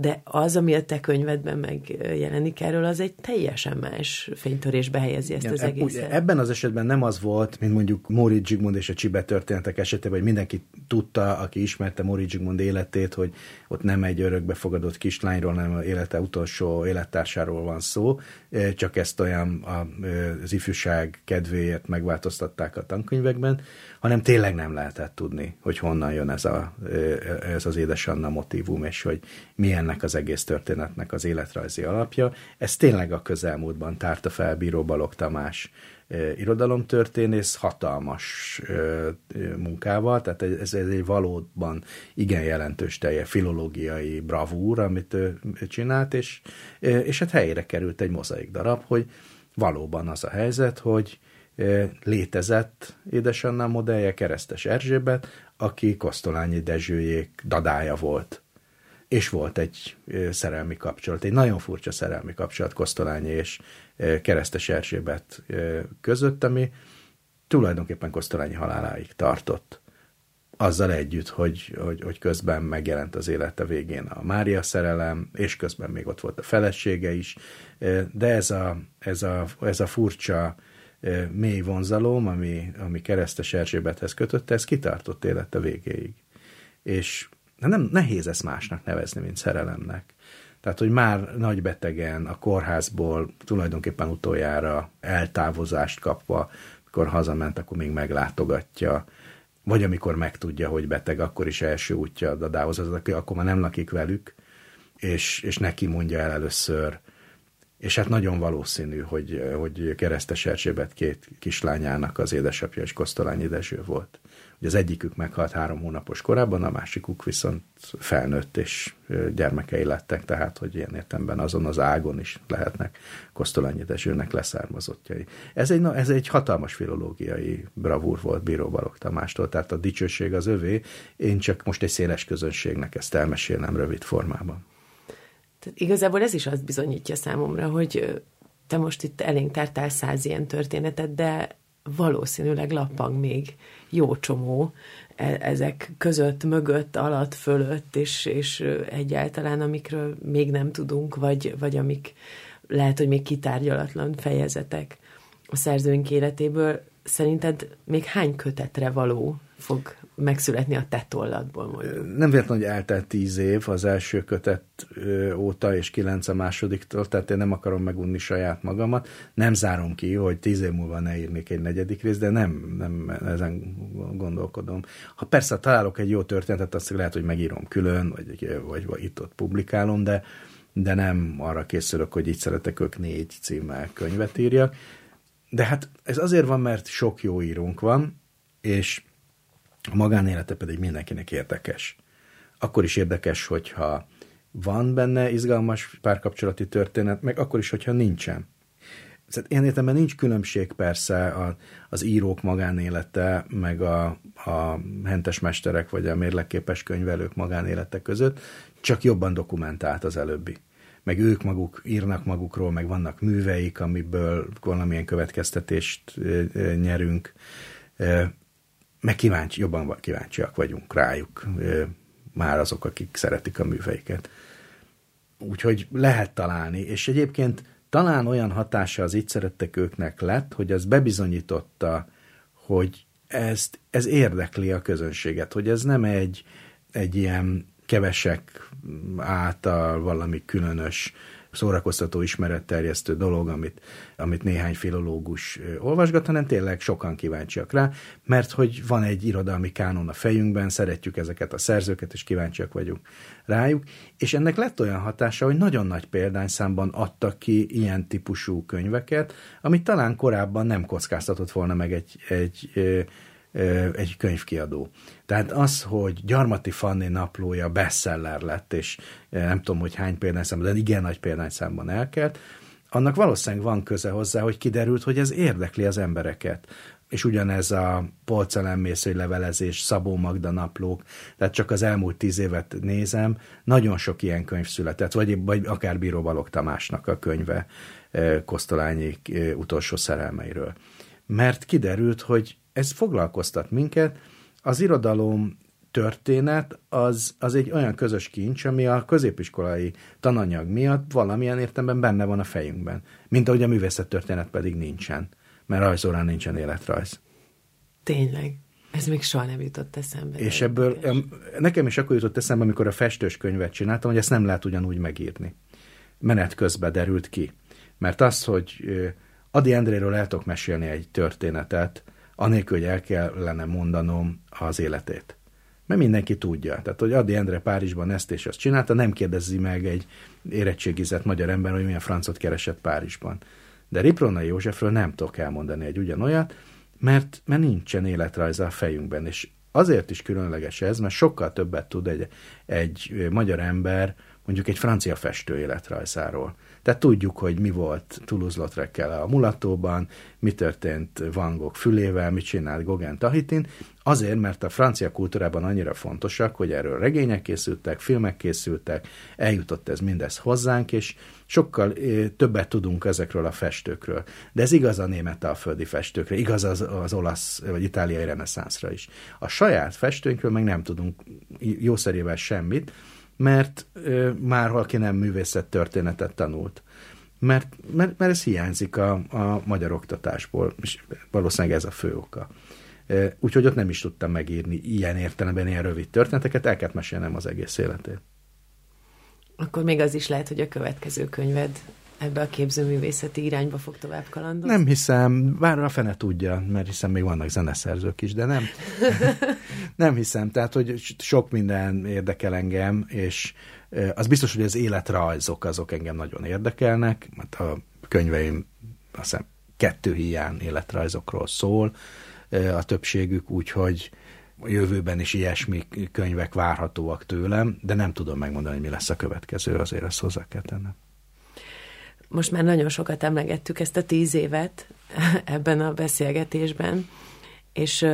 de az, ami a te könyvedben megjelenik erről, az egy teljesen más fénytörésbe helyezi ezt Igen, az egészet. Ebben az esetben nem az volt, mint mondjuk Móri Zsigmond és a Csibe történetek esetében, hogy mindenki tudta, aki ismerte Móri Zsigmond életét, hogy ott nem egy örökbefogadott kislányról, hanem élete utolsó élettársáról van szó, csak ezt olyan az ifjúság kedvéért megváltoztatták a tankönyvekben, hanem tényleg nem lehetett tudni, hogy honnan jön ez, a, ez az édesanna motivum, és hogy mi ennek az egész történetnek az életrajzi alapja. Ez tényleg a közelmúltban tárta fel Bíró Balog Tamás irodalomtörténész hatalmas munkával, tehát ez, ez egy valóban igen jelentős telje filológiai bravúr, amit ő csinált, és, és hát helyére került egy mozaik darab, hogy valóban az a helyzet, hogy létezett édesanna modellje, Keresztes Erzsébet, aki Kosztolányi Dezsőjék dadája volt. És volt egy szerelmi kapcsolat, egy nagyon furcsa szerelmi kapcsolat Kosztolányi és Keresztes Erzsébet között, ami tulajdonképpen Kosztolányi haláláig tartott. Azzal együtt, hogy, hogy, hogy közben megjelent az élete végén a Mária szerelem, és közben még ott volt a felesége is, de ez a, ez a, ez a furcsa mély vonzalom, ami, ami keresztes Erzsébethez kötötte, ez kitartott élete végéig. És nem nehéz ezt másnak nevezni, mint szerelemnek. Tehát, hogy már nagy betegen a kórházból tulajdonképpen utoljára eltávozást kapva, amikor hazament, akkor még meglátogatja, vagy amikor megtudja, hogy beteg, akkor is első útja a dadához, az, aki akkor már nem lakik velük, és, és neki mondja el először, és hát nagyon valószínű, hogy, hogy Keresztes Erzsébet két kislányának az édesapja és Kosztolányi Dezső volt. Ugye az egyikük meghalt három hónapos korában, a másikuk viszont felnőtt és gyermekei lettek, tehát hogy ilyen értemben azon az ágon is lehetnek Kosztolányi Dezsőnek leszármazottjai. Ez egy, ez egy hatalmas filológiai bravúr volt Bíró Balog Tamástól, tehát a dicsőség az övé, én csak most egy széles közönségnek ezt elmesélnem rövid formában. Tehát igazából ez is azt bizonyítja számomra, hogy te most itt elénk tártál száz ilyen történetet, de valószínűleg lappang még jó csomó e, ezek között, mögött, alatt, fölött, és, és egyáltalán amikről még nem tudunk, vagy, vagy amik lehet, hogy még kitárgyalatlan fejezetek a szerzőink életéből. Szerinted még hány kötetre való fog megszületni a te tolladból mondjuk. Nem véletlenül, hogy eltelt tíz év az első kötet óta, és kilenc a másodiktól, tehát én nem akarom megunni saját magamat. Nem zárom ki, hogy tíz év múlva ne írnék egy negyedik részt, de nem, nem ezen gondolkodom. Ha persze találok egy jó történetet, azt lehet, hogy megírom külön, vagy, vagy, vagy itt-ott publikálom, de, de nem arra készülök, hogy így szeretek ők négy címmel könyvet írjak. De hát ez azért van, mert sok jó írónk van, és a magánélete pedig mindenkinek érdekes. Akkor is érdekes, hogyha van benne izgalmas párkapcsolati történet, meg akkor is, hogyha nincsen. Szóval ilyen értelemben nincs különbség persze a, az írók magánélete, meg a, a hentes mesterek, vagy a mérlekképes könyvelők magánélete között, csak jobban dokumentált az előbbi. Meg ők maguk írnak magukról, meg vannak műveik, amiből valamilyen következtetést nyerünk meg kíváncsi, jobban kíváncsiak vagyunk rájuk, már azok, akik szeretik a műveiket. úgyhogy lehet találni, és egyébként talán olyan hatása az itt szerettek őknek lett, hogy az bebizonyította, hogy ezt, ez érdekli a közönséget, hogy ez nem egy, egy ilyen kevesek által valami különös szórakoztató ismeretterjesztő dolog, amit, amit néhány filológus olvasgat, hanem tényleg sokan kíváncsiak rá, mert hogy van egy irodalmi kánon a fejünkben, szeretjük ezeket a szerzőket, és kíváncsiak vagyunk rájuk, és ennek lett olyan hatása, hogy nagyon nagy példányszámban adtak ki ilyen típusú könyveket, amit talán korábban nem kockáztatott volna meg egy, egy egy könyvkiadó. Tehát az, hogy Gyarmati Fanni naplója bestseller lett, és nem tudom, hogy hány példányszámban, de igen nagy példányszámban elkelt, annak valószínűleg van köze hozzá, hogy kiderült, hogy ez érdekli az embereket. És ugyanez a polcelemmészői levelezés, Szabó Magda naplók, tehát csak az elmúlt tíz évet nézem, nagyon sok ilyen könyv született, vagy, vagy akár Bíró Balog Tamásnak a könyve Kosztolányi utolsó szerelmeiről. Mert kiderült, hogy ez foglalkoztat minket. Az irodalom történet az, az egy olyan közös kincs, ami a középiskolai tananyag miatt valamilyen értelemben benne van a fejünkben. Mint ahogy a művészettörténet pedig nincsen, mert rajzórán nincsen életrajz. Tényleg. Ez még soha nem jutott eszembe. És ebből nekem is akkor jutott eszembe, amikor a festős könyvet csináltam, hogy ezt nem lehet ugyanúgy megírni. Menet közben derült ki. Mert az, hogy Adi Endréről el tudok mesélni egy történetet, anélkül, hogy el kellene mondanom az életét. Mert mindenki tudja. Tehát, hogy Adi Endre Párizsban ezt és azt csinálta, nem kérdezi meg egy érettségizett magyar ember, hogy milyen francot keresett Párizsban. De Riprona Józsefről nem tudok elmondani egy ugyanolyat, mert, mert nincsen életrajza a fejünkben, és azért is különleges ez, mert sokkal többet tud egy, egy magyar ember mondjuk egy francia festő életrajzáról. Tehát tudjuk, hogy mi volt Toulouse-Lautreckel a mulatóban, mi történt Van Gogh fülével, mit csinált Gauguin Tahitin, azért, mert a francia kultúrában annyira fontosak, hogy erről regények készültek, filmek készültek, eljutott ez mindez hozzánk, és sokkal eh, többet tudunk ezekről a festőkről. De ez igaz a német alföldi festőkre, igaz az, az olasz vagy itáliai reneszánszra is. A saját festőinkről meg nem tudunk jószerével semmit, mert ö, már valaki nem művészet történetet tanult. Mert, mert, mert ez hiányzik a, a magyar oktatásból, és valószínűleg ez a fő oka. Úgyhogy ott nem is tudtam megírni ilyen értelemben ilyen rövid történeteket, el kellett mesélnem az egész életét. Akkor még az is lehet, hogy a következő könyved ebbe a képzőművészeti irányba fog tovább kalandozni? Nem hiszem, bár a fene tudja, mert hiszem még vannak zeneszerzők is, de nem. nem hiszem, tehát, hogy sok minden érdekel engem, és az biztos, hogy az életrajzok azok engem nagyon érdekelnek, mert a könyveim azt hiszem kettő hiány életrajzokról szól, a többségük, úgyhogy a jövőben is ilyesmi könyvek várhatóak tőlem, de nem tudom megmondani, hogy mi lesz a következő, azért ezt hozzá kell tennem most már nagyon sokat emlegettük ezt a tíz évet ebben a beszélgetésben, és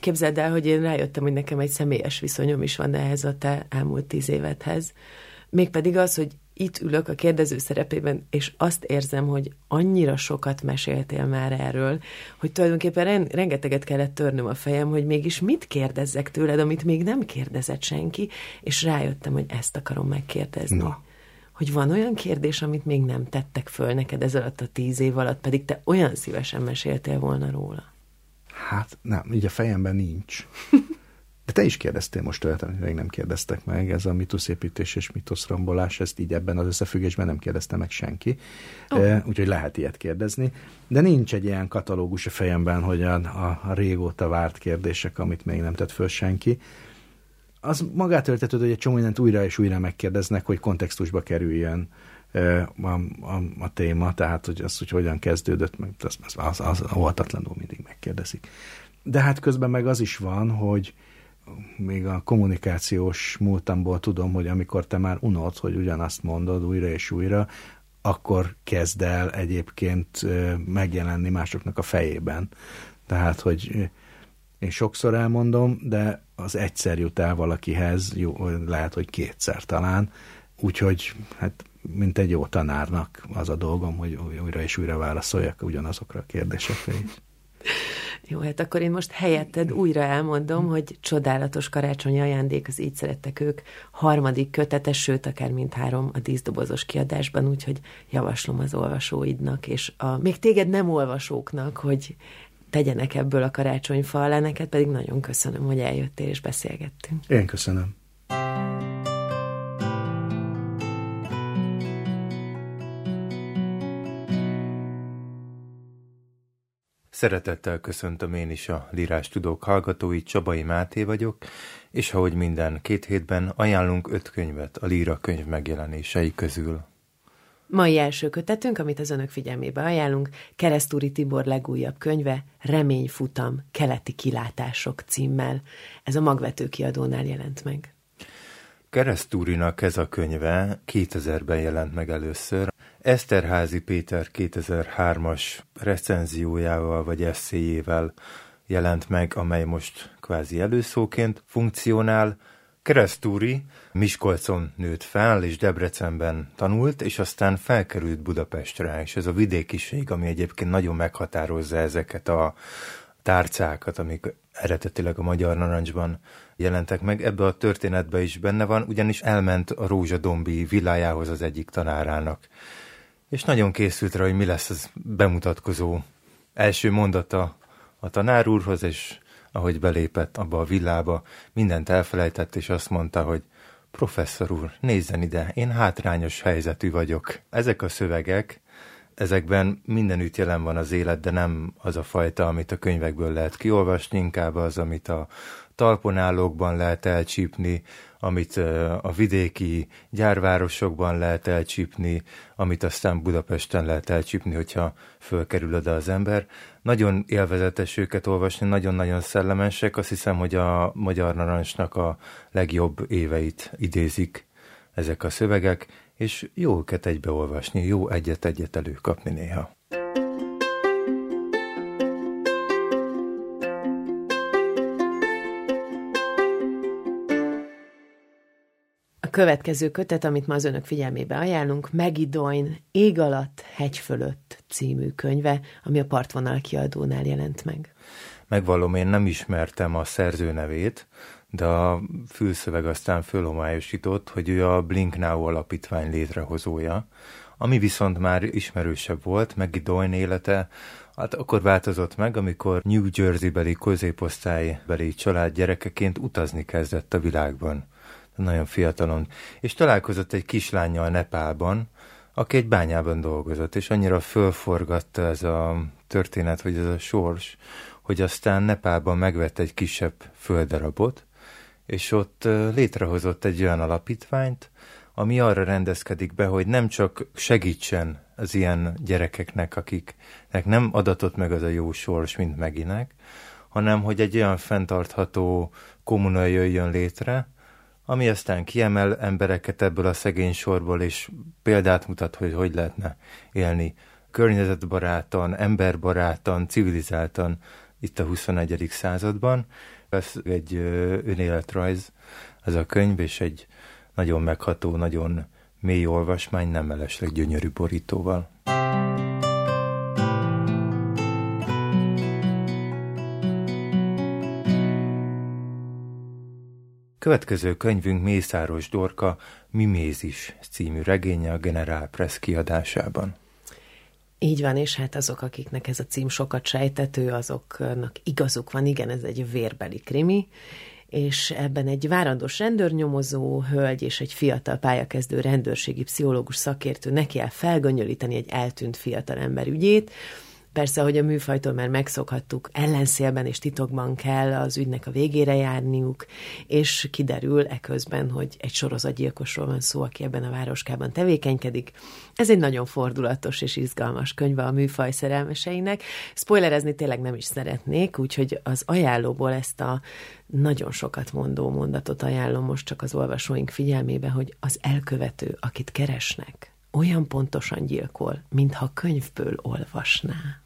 képzeld el, hogy én rájöttem, hogy nekem egy személyes viszonyom is van ehhez a te elmúlt tíz évethez. Mégpedig az, hogy itt ülök a kérdező szerepében, és azt érzem, hogy annyira sokat meséltél már erről, hogy tulajdonképpen rengeteget kellett törnöm a fejem, hogy mégis mit kérdezzek tőled, amit még nem kérdezett senki, és rájöttem, hogy ezt akarom megkérdezni. Na hogy van olyan kérdés, amit még nem tettek föl neked ez alatt a tíz év alatt, pedig te olyan szívesen meséltél volna róla. Hát nem, így a fejemben nincs. De te is kérdeztél most olyat, amit még nem kérdeztek meg, ez a mitoszépítés és mitoszrombolás, ezt így ebben az összefüggésben nem kérdezte meg senki, oh. úgyhogy lehet ilyet kérdezni. De nincs egy ilyen katalógus a fejemben, hogy a, a, a régóta várt kérdések, amit még nem tett föl senki az magát öltetőd, hogy egy csomó mindent újra és újra megkérdeznek, hogy kontextusba kerüljön a, a, a téma, tehát hogy az, hogy hogyan kezdődött, meg az, az, az, az oltatlanul mindig megkérdezik. De hát közben meg az is van, hogy még a kommunikációs múltamból tudom, hogy amikor te már unod, hogy ugyanazt mondod újra és újra, akkor kezd el egyébként megjelenni másoknak a fejében. Tehát, hogy én sokszor elmondom, de az egyszer jut el valakihez, jó, lehet, hogy kétszer talán, úgyhogy hát mint egy jó tanárnak az a dolgom, hogy újra és újra válaszoljak ugyanazokra a kérdésekre is. Jó, hát akkor én most helyetted újra elmondom, hogy csodálatos karácsonyi ajándék, az így szerettek ők, harmadik kötetes, sőt, akár mint három a díszdobozos kiadásban, úgyhogy javaslom az olvasóidnak, és a még téged nem olvasóknak, hogy tegyenek ebből a karácsonyfa alá, neked pedig nagyon köszönöm, hogy eljöttél és beszélgettünk. Én köszönöm. Szeretettel köszöntöm én is a Lírás Tudók hallgatói, Csabai Máté vagyok, és ahogy minden két hétben ajánlunk öt könyvet a Líra könyv megjelenései közül. Mai első kötetünk, amit az önök figyelmébe ajánlunk, Keresztúri Tibor legújabb könyve, Reményfutam, keleti kilátások címmel. Ez a Magvető kiadónál jelent meg. Keresztúrinak ez a könyve 2000-ben jelent meg először. Eszterházi Péter 2003-as recenziójával vagy eszéjével jelent meg, amely most kvázi előszóként funkcionál. Keresztúri Miskolcon nőtt fel, és Debrecenben tanult, és aztán felkerült Budapestre, és ez a vidékiség, ami egyébként nagyon meghatározza ezeket a tárcákat, amik eredetileg a Magyar Narancsban jelentek meg. Ebbe a történetbe is benne van, ugyanis elment a Rózsadombi villájához az egyik tanárának. És nagyon készült rá, hogy mi lesz az bemutatkozó első mondata a tanár úrhoz, és ahogy belépett abba a villába, mindent elfelejtett, és azt mondta, hogy professzor úr, nézzen ide, én hátrányos helyzetű vagyok. Ezek a szövegek, ezekben mindenütt jelen van az élet, de nem az a fajta, amit a könyvekből lehet kiolvasni, inkább az, amit a talponálókban lehet elcsípni, amit a vidéki gyárvárosokban lehet elcsípni, amit aztán Budapesten lehet elcsípni, hogyha fölkerül oda az ember. Nagyon élvezetes őket olvasni, nagyon-nagyon szellemesek. Azt hiszem, hogy a Magyar Narancsnak a legjobb éveit idézik ezek a szövegek, és jó őket egybeolvasni, jó egyet-egyet előkapni néha. következő kötet, amit ma az önök figyelmébe ajánlunk, Maggie Doyne Ég alatt, hegy fölött című könyve, ami a Partvonal kiadónál jelent meg. Megvallom, én nem ismertem a szerző nevét, de a fülszöveg aztán fölhomályosított, hogy ő a Blink Now alapítvány létrehozója, ami viszont már ismerősebb volt, Maggie Doyne élete, Hát akkor változott meg, amikor New Jersey-beli középosztálybeli család gyerekeként utazni kezdett a világban. Nagyon fiatalon, és találkozott egy kislányjal Nepálban, aki egy bányában dolgozott, és annyira fölforgatta ez a történet, hogy ez a sors, hogy aztán Nepálban megvett egy kisebb földdarabot, és ott létrehozott egy olyan alapítványt, ami arra rendezkedik be, hogy nem csak segítsen az ilyen gyerekeknek, akiknek nem adatott meg az a jó sors, mint meginek, hanem hogy egy olyan fenntartható kommuna jöjjön létre, ami aztán kiemel embereket ebből a szegény sorból, és példát mutat, hogy hogy lehetne élni környezetbarátan, emberbarátan, civilizáltan itt a 21. században. Ez egy önéletrajz, ez a könyv, és egy nagyon megható, nagyon mély olvasmány, nem mellesleg gyönyörű borítóval. Következő könyvünk Mészáros Dorka Mimézis című regénye a Generál Press kiadásában. Így van, és hát azok, akiknek ez a cím sokat sejtető, azoknak igazuk van, igen, ez egy vérbeli krimi, és ebben egy várandós rendőrnyomozó hölgy és egy fiatal pályakezdő rendőrségi pszichológus szakértő neki el felgönyölíteni egy eltűnt fiatal ember ügyét, Persze, hogy a műfajtól már megszokhattuk, ellenszélben és titokban kell az ügynek a végére járniuk, és kiderül eközben, hogy egy sorozatgyilkosról van szó, aki ebben a városkában tevékenykedik. Ez egy nagyon fordulatos és izgalmas könyve a műfaj szerelmeseinek. Spoilerezni tényleg nem is szeretnék, úgyhogy az ajánlóból ezt a nagyon sokat mondó mondatot ajánlom most csak az olvasóink figyelmébe, hogy az elkövető, akit keresnek, olyan pontosan gyilkol, mintha könyvből olvasná.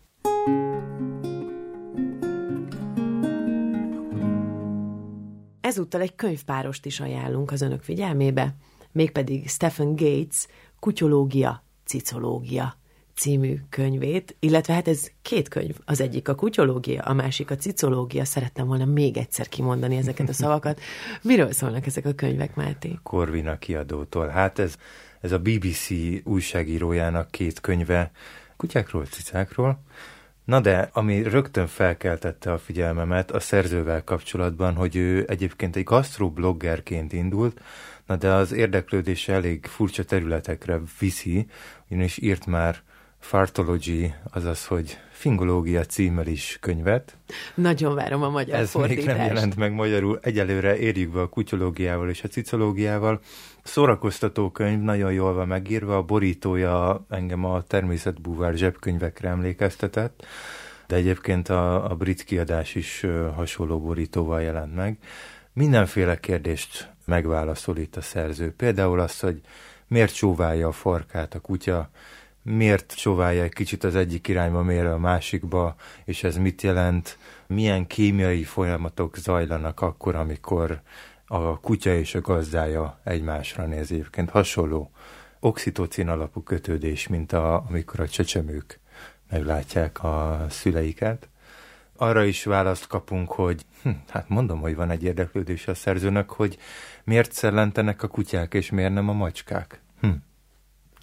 Ezúttal egy könyvpárost is ajánlunk az önök figyelmébe, mégpedig Stephen Gates Kutyológia, Cicológia című könyvét, illetve hát ez két könyv. Az egyik a kutyológia, a másik a cicológia. Szerettem volna még egyszer kimondani ezeket a szavakat. Miről szólnak ezek a könyvek, Máté? Korvina kiadótól. Hát ez, ez a BBC újságírójának két könyve kutyákról, cicákról. Na de, ami rögtön felkeltette a figyelmemet a szerzővel kapcsolatban, hogy ő egyébként egy gastrobloggerként indult, na de az érdeklődése elég furcsa területekre viszi, ugyanis írt már Fartology, azaz, hogy Fingológia címmel is könyvet. Nagyon várom a magyar Ez fordítást. még nem jelent meg magyarul. Egyelőre érjük be a kutyológiával és a cicológiával. Szórakoztató könyv, nagyon jól van megírva, a borítója engem a természetbúvár zsebkönyvekre emlékeztetett, de egyébként a, a brit kiadás is hasonló borítóval jelent meg. Mindenféle kérdést megválaszol itt a szerző. Például azt, hogy miért csóválja a farkát a kutya, miért csóválja egy kicsit az egyik irányba, miért a másikba, és ez mit jelent, milyen kémiai folyamatok zajlanak akkor, amikor a kutya és a gazdája egymásra néz egyébként hasonló oxitocin alapú kötődés, mint a, amikor a csecsemők meglátják a szüleiket. Arra is választ kapunk, hogy hm, hát mondom, hogy van egy érdeklődés a szerzőnek, hogy miért szellentenek a kutyák, és miért nem a macskák. Hm.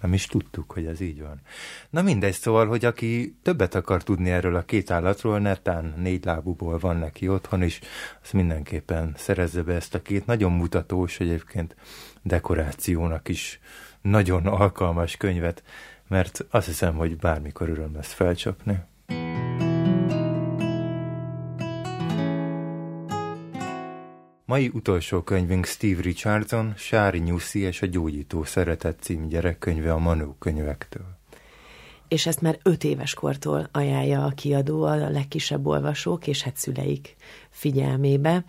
Nem is tudtuk, hogy ez így van. Na mindegy, szóval, hogy aki többet akar tudni erről a két állatról, netán négy lábúból van neki otthon is, az mindenképpen szerezze be ezt a két nagyon mutatós, egyébként dekorációnak is nagyon alkalmas könyvet, mert azt hiszem, hogy bármikor öröm lesz felcsapni. Mai utolsó könyvünk Steve Richardson, Sári Nyuszi és a Gyógyító Szeretet cím gyerekkönyve a Manó könyvektől. És ezt már öt éves kortól ajánlja a kiadó a legkisebb olvasók és hát szüleik figyelmébe.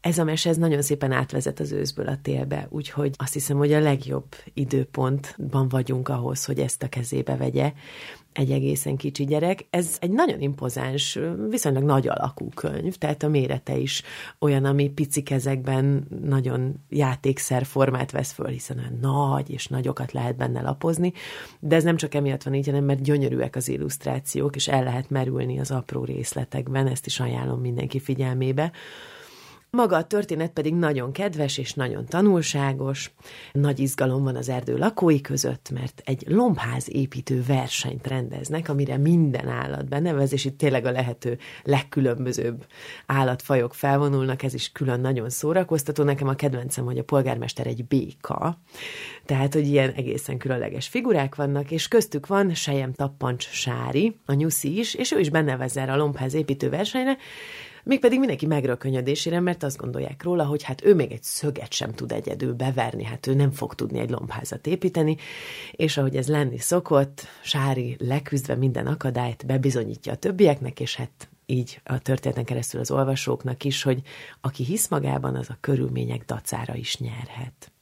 Ez a mese ez nagyon szépen átvezet az őszből a télbe, úgyhogy azt hiszem, hogy a legjobb időpontban vagyunk ahhoz, hogy ezt a kezébe vegye egy egészen kicsi gyerek. Ez egy nagyon impozáns, viszonylag nagy alakú könyv, tehát a mérete is olyan, ami pici kezekben nagyon játékszer formát vesz föl, hiszen olyan nagy, és nagyokat lehet benne lapozni, de ez nem csak emiatt van így, hanem mert gyönyörűek az illusztrációk, és el lehet merülni az apró részletekben, ezt is ajánlom mindenki figyelmébe. Maga a történet pedig nagyon kedves és nagyon tanulságos. Nagy izgalom van az erdő lakói között, mert egy lombház építő versenyt rendeznek, amire minden állat benevez, és itt tényleg a lehető legkülönbözőbb állatfajok felvonulnak, ez is külön nagyon szórakoztató. Nekem a kedvencem, hogy a polgármester egy béka, tehát, hogy ilyen egészen különleges figurák vannak, és köztük van Sejem Tappancs Sári, a nyuszi is, és ő is benevez erre a lombház építő versenyre, Mégpedig mindenki megrökönyödésére, mert azt gondolják róla, hogy hát ő még egy szöget sem tud egyedül beverni, hát ő nem fog tudni egy lombházat építeni, és ahogy ez lenni szokott, Sári leküzdve minden akadályt bebizonyítja a többieknek, és hát így a történeten keresztül az olvasóknak is, hogy aki hisz magában, az a körülmények dacára is nyerhet.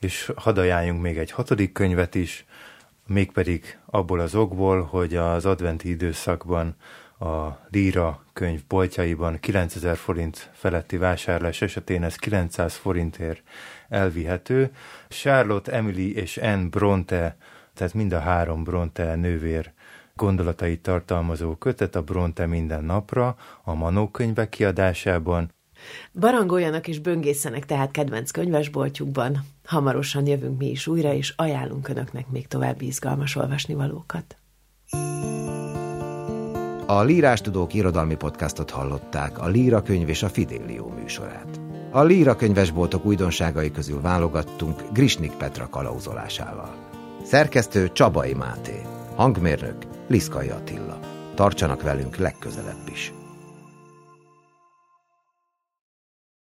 És hadd ajánljunk még egy hatodik könyvet is, mégpedig abból az okból, hogy az adventi időszakban a Líra könyv boltjaiban 9000 forint feletti vásárlás esetén ez 900 forintért elvihető. Charlotte, Emily és Anne Bronte, tehát mind a három Bronte nővér gondolatait tartalmazó kötet a Bronte minden napra a Manó könyvek kiadásában. Barangoljanak és böngészenek tehát kedvenc könyvesboltjukban. Hamarosan jövünk mi is újra, és ajánlunk Önöknek még további izgalmas olvasnivalókat. A Lírás Tudók irodalmi podcastot hallották, a Líra könyv és a Fidélió műsorát. A Líra könyvesboltok újdonságai közül válogattunk Grisnik Petra kalauzolásával. Szerkesztő Csabai Máté, hangmérnök Liszkai Attila. Tartsanak velünk legközelebb is!